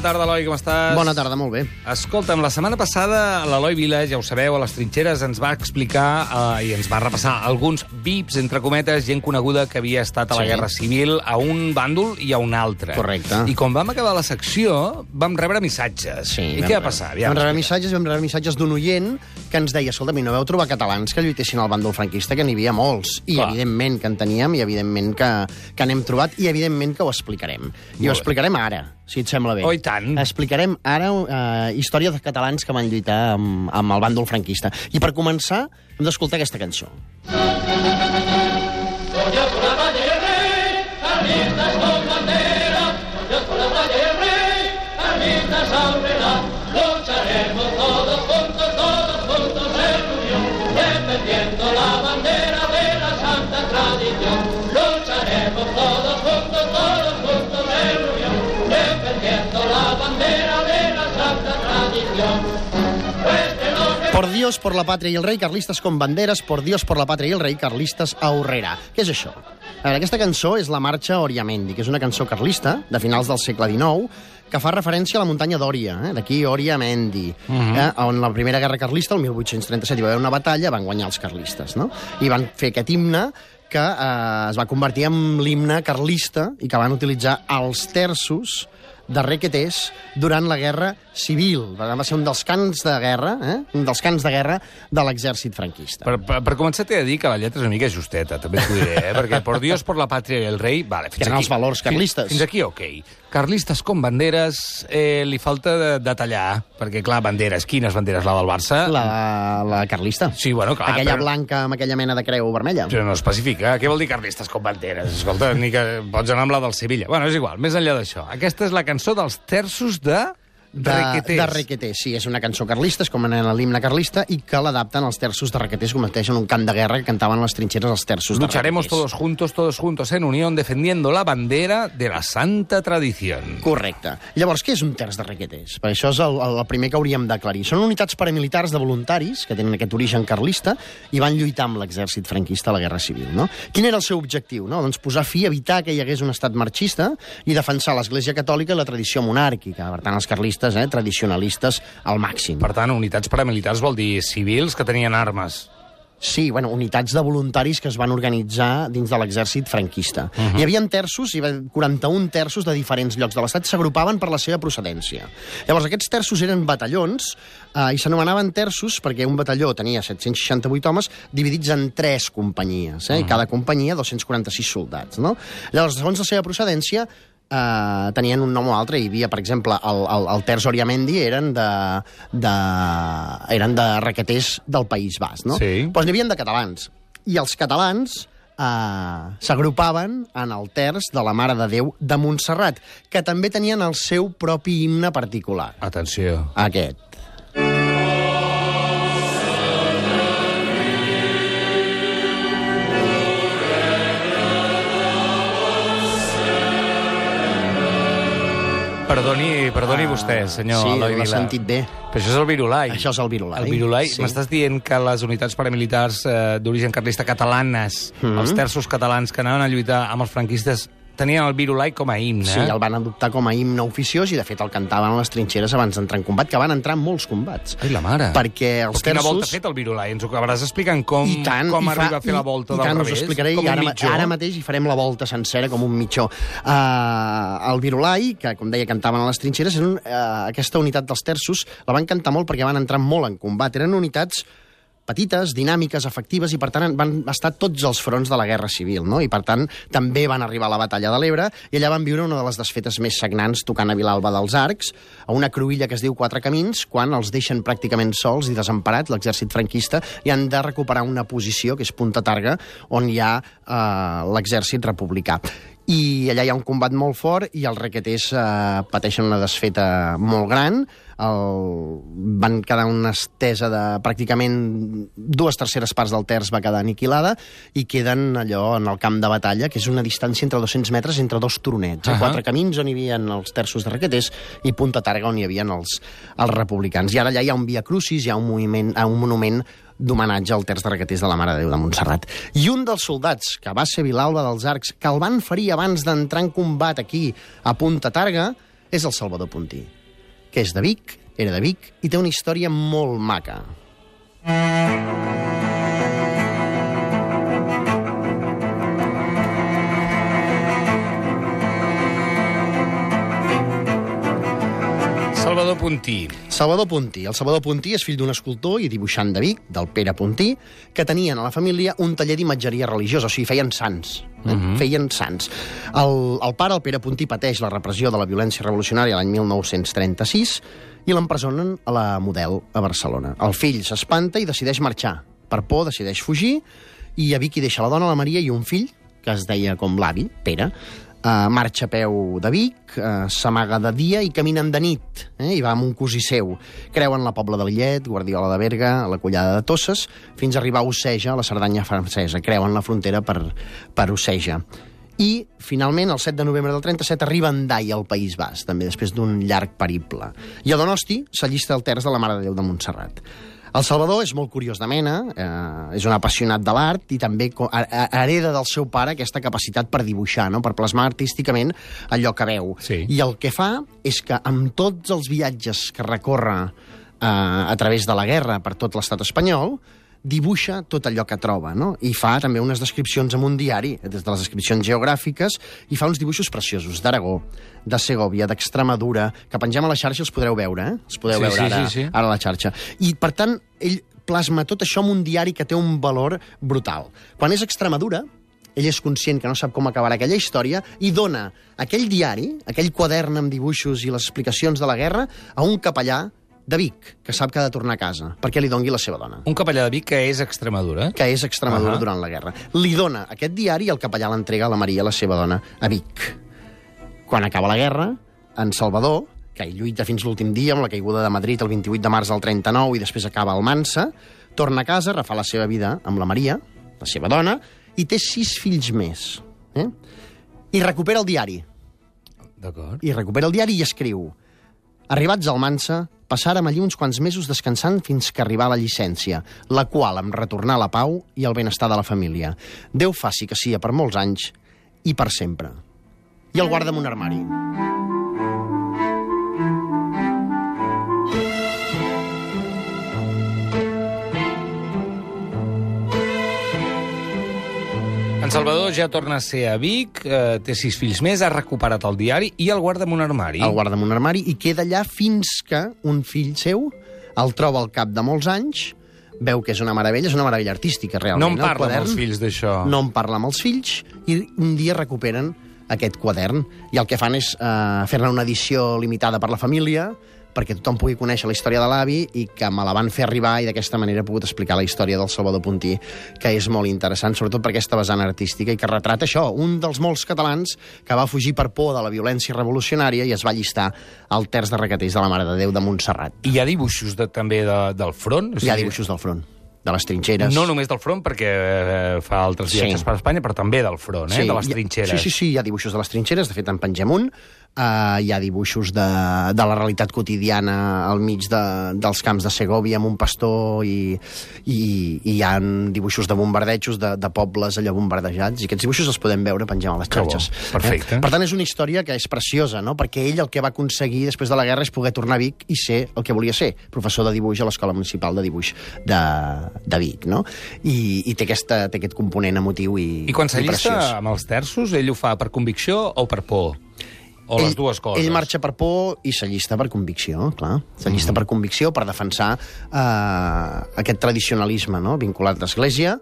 bona tarda, Eloi, com estàs? Bona tarda, molt bé. Escolta'm, la setmana passada l'Eloi Vila, ja ho sabeu, a les trinxeres ens va explicar eh, i ens va repassar alguns VIPs, entre cometes, gent coneguda que havia estat a la Sí. Guerra Civil a un bàndol i a un altre. Correcte. I quan vam acabar la secció, vam rebre missatges. I vam què va passar? Vam rebre missatges, vam rebre missatges d'un oient que ens deia, escolta, no veu trobar catalans que lluitessin al bàndol franquista, que n'hi havia molts. I Clar. evidentment que en teníem, i evidentment que, que n'hem trobat, i evidentment que ho explicarem. I ho explicarem ara, si et sembla bé. Oh, i tant. Explicarem ara eh, història de catalans que van lluitar amb, amb el bàndol franquista. I per començar, hem d'escoltar aquesta cançó. Por Dios, por la patria y el rey, carlistas con banderas, por Dios, por la patria y el rei, carlistes a Horrera. Què és això? A veure, aquesta cançó és la marxa Oriamendi, que és una cançó carlista de finals del segle XIX, que fa referència a la muntanya d'Òria, eh? d'aquí Oriamendi, uh -huh. eh? on la primera guerra carlista, el 1837, hi va haver una batalla, van guanyar els carlistes, no? I van fer aquest himne que eh, es va convertir en l'himne carlista i que van utilitzar els terços de requetés durant la Guerra Civil. Va ser un dels cants de guerra, eh? un dels cants de guerra de l'exèrcit franquista. Per, per, per començar, t'he de dir que la lletra és una mica justeta, també t'ho diré, eh? perquè por Dios, por la patria i el rei... Vale, fins Que eren aquí. els valors carlistes. Fins, fins aquí, ok. Carlistes com banderes, eh, li falta de, detallar, perquè, clar, banderes, quines banderes? La del Barça? La, la carlista. Sí, bueno, clar, Aquella però- blanca amb aquella mena de creu vermella. Però no especifica. Què vol dir carlistes com banderes? Escolta, ni que pots anar amb la del Sevilla. Bueno, és igual, més enllà d'això. Aquesta és la cançó dels terços de... de, Requetés. de Requetés. Sí, és una cançó carlista, és com en l'himne carlista, i que l'adapten als terços de Requetés, converteixen en un cant de guerra que cantaven les trinxeres els terços Lucharemos de Requetés. todos juntos, todos juntos en unión, defendiendo la bandera de la santa tradición. Correcte. Llavors, què és un terç de requetés? Per això és el, el primer que hauríem d'aclarir. Són unitats paramilitars de voluntaris que tenen aquest origen carlista i van lluitar amb l'exèrcit franquista a la Guerra Civil. No? Quin era el seu objectiu? No? Doncs posar fi, evitar que hi hagués un estat marxista i defensar l'Església Catòlica i la tradició monàrquica. Per tant, els carlistes, eh, tradicionalistes al màxim. Per tant, unitats paramilitars vol dir civils que tenien armes. Sí, bueno, unitats de voluntaris que es van organitzar dins de l'exèrcit franquista. Uh -huh. Hi havia terços, hi havia 41 terços de diferents llocs de l'Estat, s'agrupaven per la seva procedència. Llavors, aquests terços eren batallons eh, i s'anomenaven terços perquè un batalló tenia 768 homes dividits en tres companyies, eh, uh -huh. i cada companyia 246 soldats. No? Llavors, segons la seva procedència, eh, tenien un nom o altre. Hi havia, per exemple, el, el, el Terç Oriamendi eren de, de, eren de requeters del País Basc, no? Sí. Doncs n'hi havia de catalans. I els catalans eh, s'agrupaven en el terç de la Mare de Déu de Montserrat, que també tenien el seu propi himne particular. Atenció. Aquest. Perdoni, perdoni Ah, vostè, senyor sí, Eloi l'ha Vila. sentit bé. Però això és el virulai. Això és el virulai. El virulai. Sí. M'estàs dient que les unitats paramilitars eh, d'origen carlista catalanes, Mhm. els terços catalans que anaven a lluitar amb els franquistes, tenien el virulai com a himne. Sí, el van adoptar com a himne oficiós i, de fet, el cantaven a les trinxeres abans d'entrar en combat, que van entrar en molts combats. Ai, la mare. Perquè els Però quina terços... volta ha fet el virulai? Ens ho acabaràs explicant com, I tant, com i fa- arriba a fer la volta i, del i tant, revés? us explicaré com i ara, mitjó? ara mateix hi farem la volta sencera com un mitjó. Uh, el Virulai, que com deia cantaven a les trinxeres, eren, uh, aquesta unitat dels terços la van cantar molt perquè van entrar molt en combat. Eren unitats petites, dinàmiques, efectives, i per tant van estar tots els fronts de la Guerra Civil, no? I per tant també van arribar a la batalla de l'Ebre, i allà van viure una de les desfetes més sagnants tocant a Vilalba dels Arcs, a una cruïlla que es diu Quatre Camins, quan els deixen pràcticament sols i desemparats l'exèrcit franquista i han de recuperar una posició, que és Punta Targa, on hi ha eh, l'exèrcit republicà i allà hi ha un combat molt fort i els requeters eh, pateixen una desfeta molt gran, el, van quedar una estesa de pràcticament dues terceres parts del terç va quedar aniquilada i queden allò en el camp de batalla, que és una distància entre 200 metres entre dos tronets, uh. -huh. quatre camins on hi havia els terços de requeters i Punta Targa on hi havia els, els republicans. I ara allà hi ha un via crucis, hi ha un, moviment, un monument d'homenatge al terç de requeters de la Mare de Déu de Montserrat. I un dels soldats, que va ser Vilalba dels Arcs, que el van ferir abans d'entrar en combat aquí a Punta Targa, és el Salvador Puntí, que és de Vic, era de Vic, i té una història molt maca. Salvador Puntí. Salvador Puntí. El Salvador Puntí és fill d'un escultor i dibuixant de Vic, del Pere Puntí, que tenien a la família un taller d'imatgeria religiosa, o sigui, feien sants. Eh? Feien sants. El, el pare, el Pere Puntí, pateix la repressió de la violència revolucionària l'any 1936 i l'empresonen a la Model a Barcelona. El fill s'espanta i decideix marxar. Per por, decideix fugir i a Vic hi deixa la dona, la Maria, i un fill, que es deia com l'avi, Pere, Uh, marxa a peu de Vic, uh, s'amaga de dia i caminen de nit, eh? i va amb un cosí seu. Creuen la Pobla de Lillet, Guardiola de Berga, la Collada de Tosses, fins a arribar a Oceja, a la Cerdanya francesa. Creuen la frontera per, per Oceja. I, finalment, el 7 de novembre del 37, arriba a Endai, al País Basc, també després d'un llarg periple. I a Donosti s'allista el terç de la Mare de Déu de Montserrat. El Salvador és molt curiós de mena, eh, és un apassionat de l'art i també hereda del seu pare aquesta capacitat per dibuixar, no? per plasmar artísticament allò que veu. Sí. I el que fa és que amb tots els viatges que recorre eh, a través de la guerra per tot l'estat espanyol, dibuixa tot allò que troba, no? I fa també unes descripcions en un diari, des de les descripcions geogràfiques, i fa uns dibuixos preciosos d'Aragó, de Segovia, d'Extremadura, que pengem a la xarxa els podreu veure, eh? Els podeu Sí, veure sí, ara, sí, sí. ara a la xarxa. I, per tant, ell plasma tot això en un diari que té un valor brutal. Quan és Extremadura, ell és conscient que no sap com acabarà aquella història i dona aquell diari, aquell quadern amb dibuixos i les explicacions de la guerra, a un capellà de Vic, que sap que ha de tornar a casa, perquè li dongui la seva dona Un capellà de Vic que és Extremadura. que és a Extremadura uh. -huh. durant la guerra. Li dona aquest diari i el capellà l'entrega a la Maria, la seva dona, a Vic. Quan acaba la guerra, en Salvador, que hi lluita fins l'últim dia amb la caiguda de Madrid el 28 de març del 39 i després acaba al Mansa, torna a casa, refà la seva vida amb la Maria, la seva dona, i té sis fills més. Eh? I recupera el diari. D'acord. I recupera el diari i escriu Arribats al Mansa, passàrem allí uns quants mesos descansant fins que arribà la llicència, la qual em retornà la pau i el benestar de la família. Déu faci que sia per molts anys i per sempre. I el guarda en un armari. En Salvador ja torna a ser a Vic, eh, té sis fills més, ha recuperat el diari i el guarda en un armari. El guarda en un armari i queda allà fins que un fill seu el troba al cap de molts anys, veu que és una meravella, és una meravella artística, realment. no en parla amb quadern. els fills d'això. no en parla amb els fills i un dia recuperen aquest quadern i el que fan és eh, fer-ne una edició limitada per la família perquè tothom pugui conèixer la història de l'avi i que me la van fer arribar i d'aquesta manera he pogut explicar la història del Salvador Puntí, que és molt interessant, sobretot per aquesta vessant artística i que retrata això, un dels molts catalans que va fugir per por de la violència revolucionària i es va llistar al terç de requeters de la Mare de Déu de Montserrat. I hi ha dibuixos de, també de, del front? O Hi ha dibuixos del front, de les trinxeres. No només del front, perquè eh, fa altres viatges Sí. per Espanya, però també del front, eh? de les trinxeres. Sí, sí, sí, hi ha dibuixos de les trinxeres, de fet en pengem un. Uh, hi ha dibuixos de, de la realitat quotidiana al mig de, dels camps de Segovia amb un pastor i, i, i hi ha dibuixos de bombardejos de, de pobles allò bombardejats i aquests dibuixos els podem veure penjant a les Que bo, xarxes. perfecte. Eh? Per tant, és una història que és preciosa, no? perquè ell el que va aconseguir després de la guerra és poder tornar a Vic i ser el que volia ser, professor de dibuix a l'Escola Municipal de Dibuix de, de Vic. No? I, i té, aquesta, té aquest component emotiu i, I quan s'allista amb els terços, ell ho fa per convicció o per por? O les dues coses? Ell marxa per por i s'allista per convicció, clar. S'allista mm. per convicció, per defensar eh, aquest tradicionalisme no? vinculat a l'Església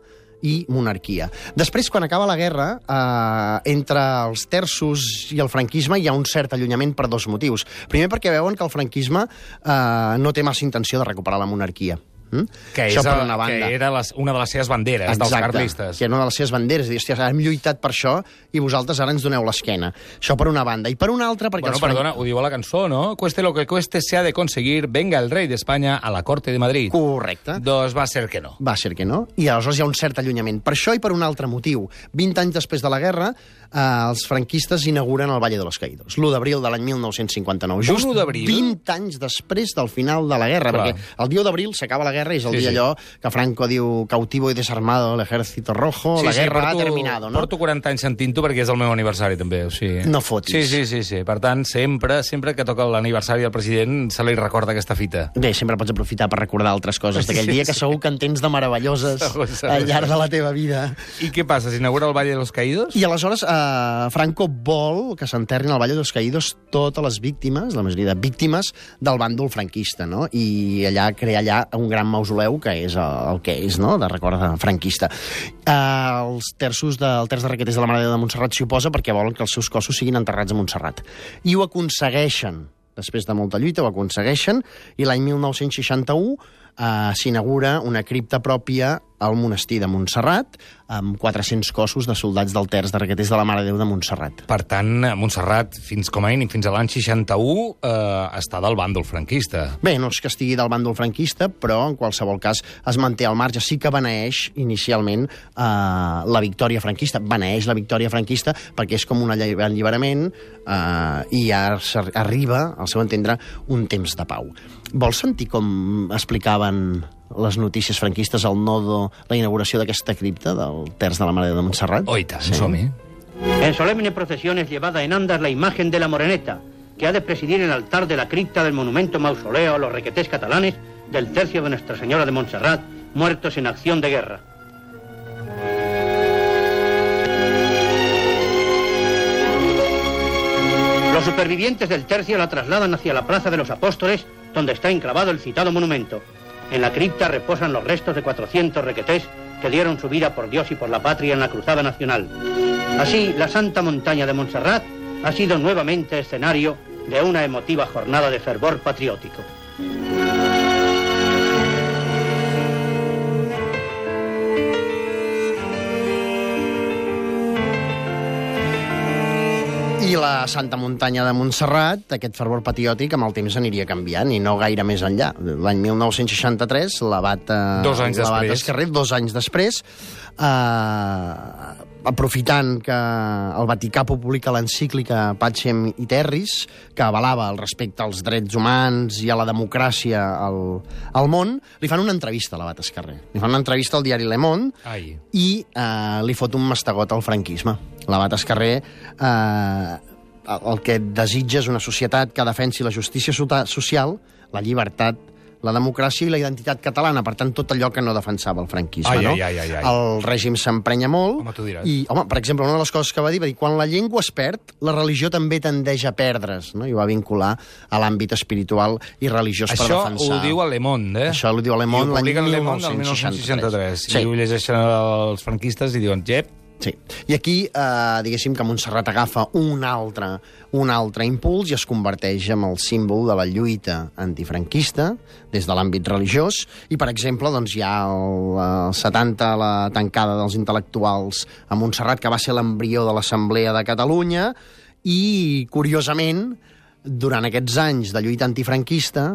i monarquia. Després, quan acaba la guerra, eh, entre els terços i el franquisme hi ha un cert allunyament per dos motius. Primer, perquè veuen que el franquisme eh, no té massa intenció de recuperar la monarquia. Mm? Que, és, Això una banda. que era les, una de les seves banderes, dels carlistes. que era una de les seves banderes. Dir, hòstia, hem lluitat per això i vosaltres ara ens doneu l'esquena. Això per una banda. I per una altra, perquè... Bueno, perdona, ho diu a la cançó, no? Cueste lo que cueste, se ha de conseguir, venga el rey de España a la corte de Madrid. Correcte. Doncs va ser que no. Va ser que no. I aleshores hi ha un cert allunyament. Per això i per un altre motiu. 20 anys després de la guerra, eh, els franquistes inauguren el Valle de los Caídos. L'1 d'abril de l'any 1959. Just 1 d'abril? 20 anys després del final de la guerra. Clar. Perquè el dia 1 d'abril s'acaba la guerra i és el Sí, dia sí. allò que Franco diu cautivo i desarmado l'ejército rojo, la guerra ha terminado, no? Porto 40 anys sentint-ho perquè és el meu aniversari, també. O sigui... No fotis. Sí, sí, sí, sí. Per tant, sempre, sempre que toca l'aniversari del president se li recorda aquesta fita. Bé, sempre pots aprofitar per recordar altres coses d'aquell Sí, dia que sí. segur que en tens de meravelloses Segur, segur, al llarg de la teva vida. I què passa? S'inaugura el Valle de los Caídos? I aleshores eh, Franco vol que s'enterrin al Valle dels Caídos totes les víctimes, la majoria de víctimes del bàndol franquista, no? I allà crea allà un gran mausoleu que és el, el que és, no?, de record franquista. Eh, els terços del terç de requetés de la Mare de Montserrat s'hi oposa perquè volen que els seus cossos siguin enterrats a Montserrat. I ho aconsegueixen. Després de molta lluita ho aconsegueixen i l'any 1961 eh, s'inaugura una cripta pròpia al monestir de Montserrat amb 400 cossos de soldats del terç de requetés de la Mare de Déu de Montserrat. Per tant, Montserrat, fins com a mínim, fins a l'any 61, eh, està del bàndol franquista. Bé, no és que estigui del bàndol franquista, però en qualsevol cas es manté al marge. Sí que beneeix inicialment eh, la victòria franquista. Beneeix la victòria franquista perquè és com un alli- alliberament eh, i arriba, al seu entendre, un temps de pau. Vols sentir com explicaven les notícies franquistes al nodo la inauguració d'aquesta cripta del terç de la Mare de Montserrat? Oh, i tant, sí. som-hi. En solemne procesión es llevada en andas la imagen de la moreneta, que ha de presidir el altar de la cripta del monumento mausoleo a los requetés catalanes del tercio de Nuestra Señora de Montserrat, muertos en acción de guerra. Los supervivientes del tercio la trasladan hacia la Plaza de los Apóstoles, donde está enclavado el citado monumento. En la cripta reposan los restos de 400 requetés que dieron su vida por Dios y por la patria en la Cruzada Nacional. Así, la Santa Montaña de Montserrat ha sido nuevamente escenario de una emotiva jornada de fervor patriótico. I la Santa Muntanya de Montserrat, aquest fervor patriòtic, amb el temps aniria canviant, i no gaire més enllà. L'any 1963, l'abat Dos anys l'abat després. Esquerrer, dos anys després, eh, aprofitant que el Vaticà publica l'encíclica Pacem i Terris, que avalava el respecte als drets humans i a la democràcia al, al món, li fan una entrevista a l'abat Esquerrer. Li fan una entrevista al diari Le Monde, Ai. i eh, li fot un mastegot al franquisme. L'abat Esquerrer eh, el que desitja és una societat que defensi la justícia social, la llibertat, la democràcia i la identitat catalana, per tant, tot allò que no defensava el franquisme. Ai, no? ai, ai, ai, ai. El règim s'emprenya molt. Home, tu diràs. I, home, per exemple, una de les coses que va dir, va dir, quan la llengua es perd, la religió també tendeix a perdre's, no? i ho va vincular a l'àmbit espiritual i religiós per Això defensar. ho diu a Le Monde, eh? Això ho diu a Le Monde l'any publiquen a Le Monde el 1963. 1963. Sí. I ho llegeixen els franquistes i diuen, jep, Sí. I aquí, eh, diguéssim que Montserrat agafa un altre, un altre impuls i es converteix en el símbol de la lluita antifranquista des de l'àmbit religiós. I, per exemple, doncs, hi ha el, el 70, la tancada dels intel·lectuals a Montserrat, que va ser l'embrió de l'Assemblea de Catalunya, i, curiosament, durant aquests anys de lluita antifranquista,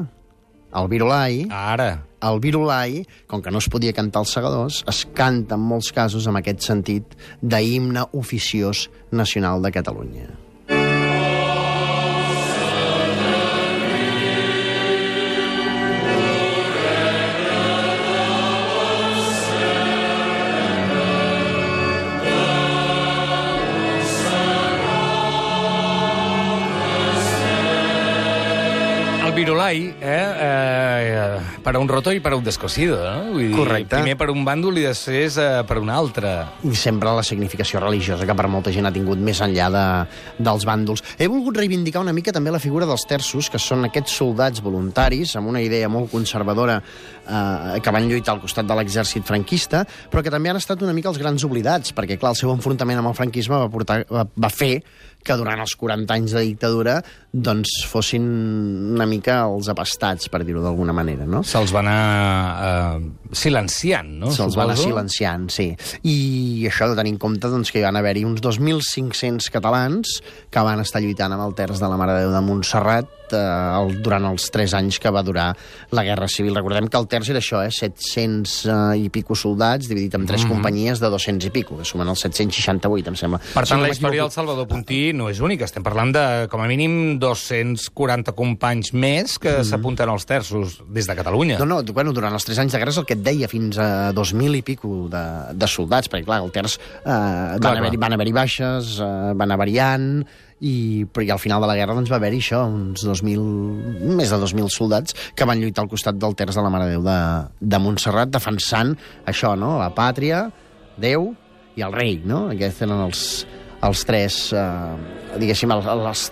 el Virolai, ara... el Virolai, com que no es podia cantar els segadors, es canta en molts casos amb aquest sentit d'himne oficiós nacional de Catalunya. El Virolai, eh, eh, per a un roto i per a un descosido, no? Vull dir, Correcte. Primer per un bàndol i després eh, per un altre. i sempre la significació religiosa que per molta gent ha tingut més enllà de, dels bàndols. He volgut reivindicar una mica també la figura dels terços, que són aquests soldats voluntaris amb una idea molt conservadora eh, que van lluitar al costat de l'exèrcit franquista, però que també han estat una mica els grans oblidats, perquè clar, el seu enfrontament amb el franquisme va, portar, va, va fer que durant els 40 anys de dictadura doncs fossin una mica els apastats, per dir-ho d'alguna manera, no? Se'ls va anar eh, silenciant, no? Se'ls va anar silenciant, sí. I això de tenir en compte doncs, que hi van haver-hi uns 2.500 catalans que van estar lluitant amb el terç de la Mare de Déu de Montserrat eh, el, durant els 3 anys que va durar la Guerra Civil. Recordem que el terç era això, eh, 700 eh, i pico soldats dividit en tres companyies de 200 i pico, que sumen els 768, em sembla. Per Si tant, no la història del. Salvador Puntí no és única. Estem parlant de, com a mínim, 240 companys més que s'apunten als terços des de Catalunya. No, no, bueno, durant els 3 anys de guerra és el que et deia, fins a 2.000 i pico de, de soldats, perquè clar, el terç eh, van haver-hi haver baixes, eh, van anar variant, i, i al final de la guerra doncs, va haver-hi això, uns 2.000, més de 2.000 soldats que van lluitar al costat del terç de la Mare de Déu de, de Montserrat, defensant això, no?, la pàtria, Déu i el rei, no? Aquests eren els, els tres, eh, diguéssim, els, els,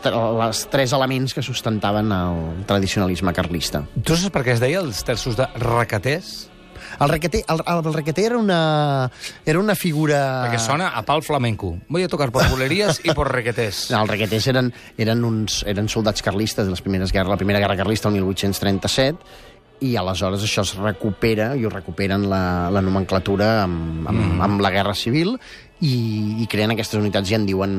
els tres elements que sustentaven el tradicionalisme carlista. Tu saps per què es deia els terços de requeters? El requeter, el, el requeter era una, era una figura... Perquè sona a pal flamenco. Voy a tocar por bulerías y por requeters. No, els requeters eren, eren, uns, eren soldats carlistes de les primeres guerres, la primera guerra carlista el 1837, i aleshores això es recupera, i ho recuperen la, la nomenclatura amb, amb, mm. amb la Guerra Civil, i, i creen aquestes unitats i en diuen,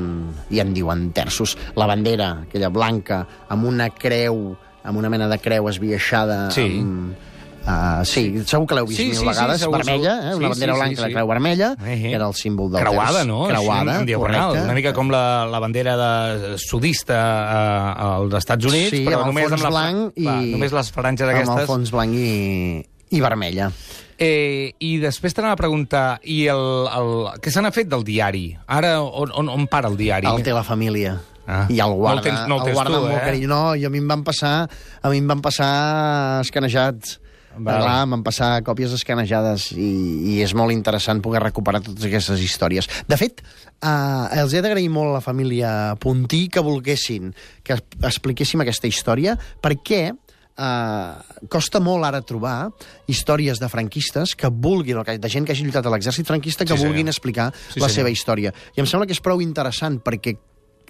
i en diuen terços. La bandera, aquella blanca, amb una creu, amb una mena de creu esbiaixada... Sí. Amb, Uh, sí, segur que l'heu vist Sí, mil sí, sí, vegades, segur, vermella, eh? una Sí, bandera sí, blanca sí, sí. creu vermella, Eh, eh. que era el símbol del Creuada, terç. no? Creuada, diagonal. correcte. Una mica com la, la bandera de sudista eh, als Estats Units, Sí, però amb el només fons amb la, blanc i... va, només les franges Amb el aquestes. fons blanc i, i vermella. Eh, I després t'anava a preguntar, i el, el, què se n'ha fet del diari? Ara, on, on, on para el diari? El té la família. Ah. I el No el guarda, tens- no el tens guarda tu, amb molt eh? carinyo. No, i a mi em van passar, a mi em van passar escanejats. Val. Clar, em van passar còpies escanejades i, i és molt interessant poder recuperar totes aquestes històries. De fet, eh, els he d'agrair molt a la família Puntí que volguessin que expliquéssim aquesta història perquè eh, costa molt ara trobar històries de franquistes que vulguin, o de gent que hagi lluitat a l'exèrcit franquista, que Sí, senyor. vulguin explicar Sí, la senyor. seva història. I em sembla que és prou interessant perquè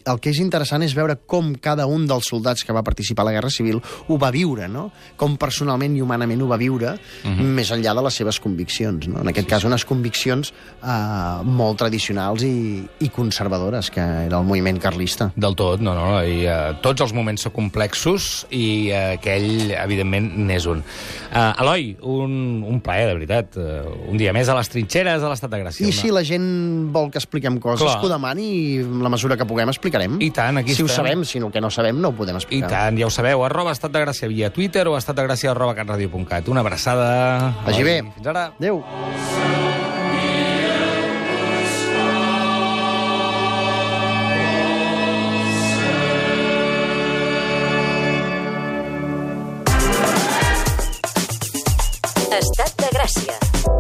el que és interessant és veure com cada un dels soldats que va participar a la Guerra Civil ho va viure, no? Com personalment i humanament ho va viure, més enllà de les seves conviccions, no? En aquest cas, unes conviccions eh, molt tradicionals i, i conservadores, que era el moviment carlista. Del tot, no, no. I, uh, tots els moments són complexos i uh, aquell, evidentment, n'és un. Uh, Eloi, un, un plaer, de veritat. Uh, un dia més a les trinxeres de l'Estat de Gràcia. I Una- si la gent vol que expliquem coses, Clar. que ho demani i la mesura que puguem explicarem. I tant, aquí Si ho estem. sabem, si no, el que no sabem no ho podem I explicar. tant, ja ho sabeu, arroba Estat de Gràcia via Twitter o estatdegràcia arroba catradio.cat. Una abraçada. Vagi bé. Fins ara. Adéu. Estat de Gràcia.